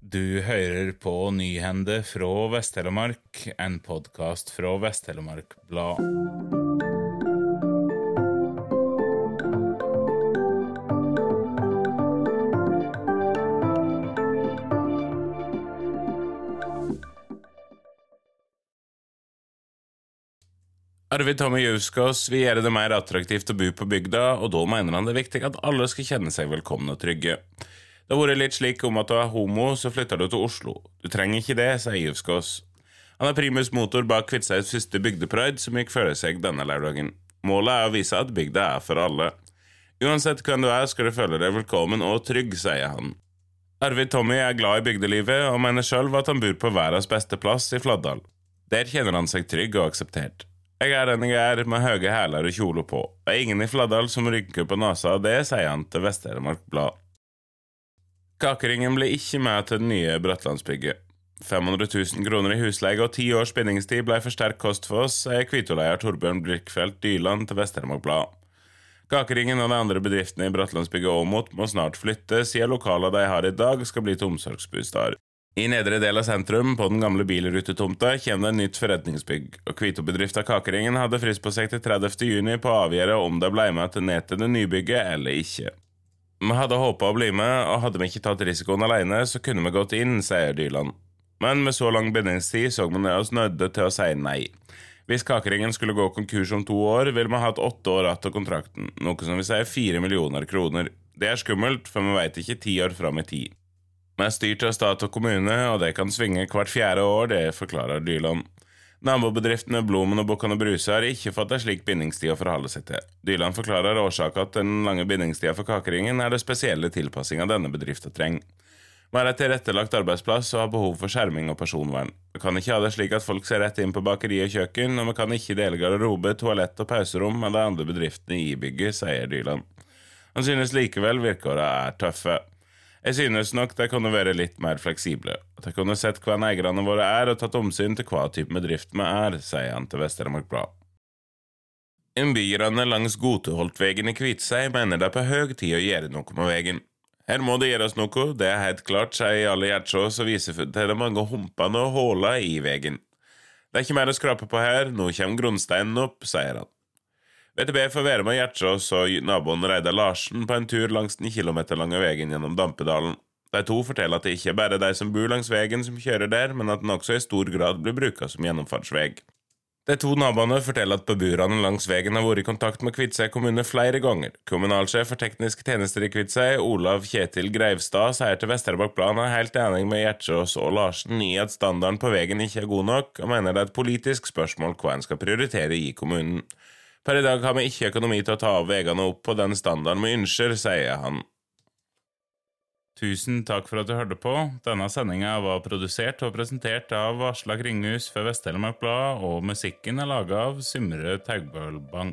Du hører på Nyhende fra Vest-Telemark, en podkast fra Vest-Telemark Blad. Arvid Tommy Juskås vil gjøre det mer attraktivt å bo på bygda, og da mener han det er viktig at alle skal kjenne seg velkomne og trygge. Det har vært litt slik om at du er homo, så flytter du til Oslo. Du trenger ikke det, sier Juskås. Han er primus motor bak Kvitseis første bygdepride, som gikk føre seg denne lørdagen. Målet er å vise at bygda er for alle. Uansett hvem du er, skal du føle deg velkommen og trygg, sier han. Arvid Tommy er glad i bygdelivet, og mener sjøl at han bor på verdens beste plass, i Fladdal. Der kjenner han seg trygg og akseptert. Jeg er den jeg er, med høye hæler og kjole på. Det er ingen i Fladdal som rynker på nesa av det, sier han til Vest-Telemark Blad. Kakeringen ble ikke med til det nye Brattlandsbygget. 500 000 kroner i husleie og ti års bindingstid ble for sterk kost for oss, sier Kvitoleier Torbjørn Blikfeldt Dyland til Vest-Telemark Blad. Kakeringen og de andre bedriftene i Brattlandsbygget Åmot må snart flytte, siden lokalene de har i dag, skal bli til omsorgsbostad. I nedre del av sentrum, på den gamle bilrutetomta, kommer det et nytt forretningsbygg, og Kvitobedrifta Kakeringen hadde frist på seg til 30. juni på å avgjøre om de ble med til ned til det nybygget eller ikke. Vi hadde håpa å bli med, og hadde vi ikke tatt risikoen alene, så kunne vi gått inn, sier Dyland. Men med så lang bindingstid så vi oss nødde til å si nei. Hvis Kakeringen skulle gå konkurs om to år, ville vi hatt åtte år igjen av kontrakten, noe som vil si fire millioner kroner. Det er skummelt, for vi veit ikke ti år fram i tid. Vi er styrt av stat og kommune, og det kan svinge hvert fjerde år, det forklarer Dyland. Nabobedriftene Blomen og Bukkane Bruse har ikke fått en slik bindingstid å forholde seg til. Dyland forklarer årsaken til den lange bindingstida for kakeringen er det spesielle tilpassinga denne bedriften trenger. Har et tilrettelagt arbeidsplass og har behov for skjerming og personvern. Vi kan ikke ha det slik at folk ser rett inn på bakeri og kjøkken, og vi kan ikke dele garderobe, toalett og pauserom med de andre bedriftene i bygget, sier Dyland. Han synes likevel vilkårene er tøffe. Jeg synes nok de kunne være litt mer fleksible, at de kunne sett hvem eierne våre er og tatt omsyn til hva type bedrift vi er, sier han til Vest-Telemark Blad. Innbyggerne langs Goteholtvegen i Kviteseid mener det er på høy tid å gjøre noe med veien. Her må det gjøres noe, det er helt klart, sier Jarle Gjertsås og viser til de mange humpene og hullene i veien. Det er ikke mer å skrape på her, nå kommer grunnsteinen opp, sier han. VTB får være med Gjertsås og naboen Reidar Larsen på en tur langs den kilometerlange veien gjennom Dampedalen. De to forteller at det ikke bare er de som bor langs veien som kjører der, men at den også i stor grad blir bruka som gjennomfartsvei. De to naboene forteller at beboerne langs veien har vært i kontakt med Kviteseid kommune flere ganger. Kommunalsjef for tekniske tjenester i Kviteseid, Olav Kjetil Greivstad, sier til Vesterbakk Plan er helt enig med Gjertsås og Larsen i at standarden på veien ikke er god nok, og mener det er et politisk spørsmål hva en skal prioritere i kommunen. Per i dag har vi ikke økonomi til å ta veiene opp på den standarden vi ønsker, sier han. Tusen takk for at du hørte på. Denne sendinga var produsert og presentert av Aslak Ringhus for Vest-Telemark Blad, og musikken er laga av Symre Taugbølbang.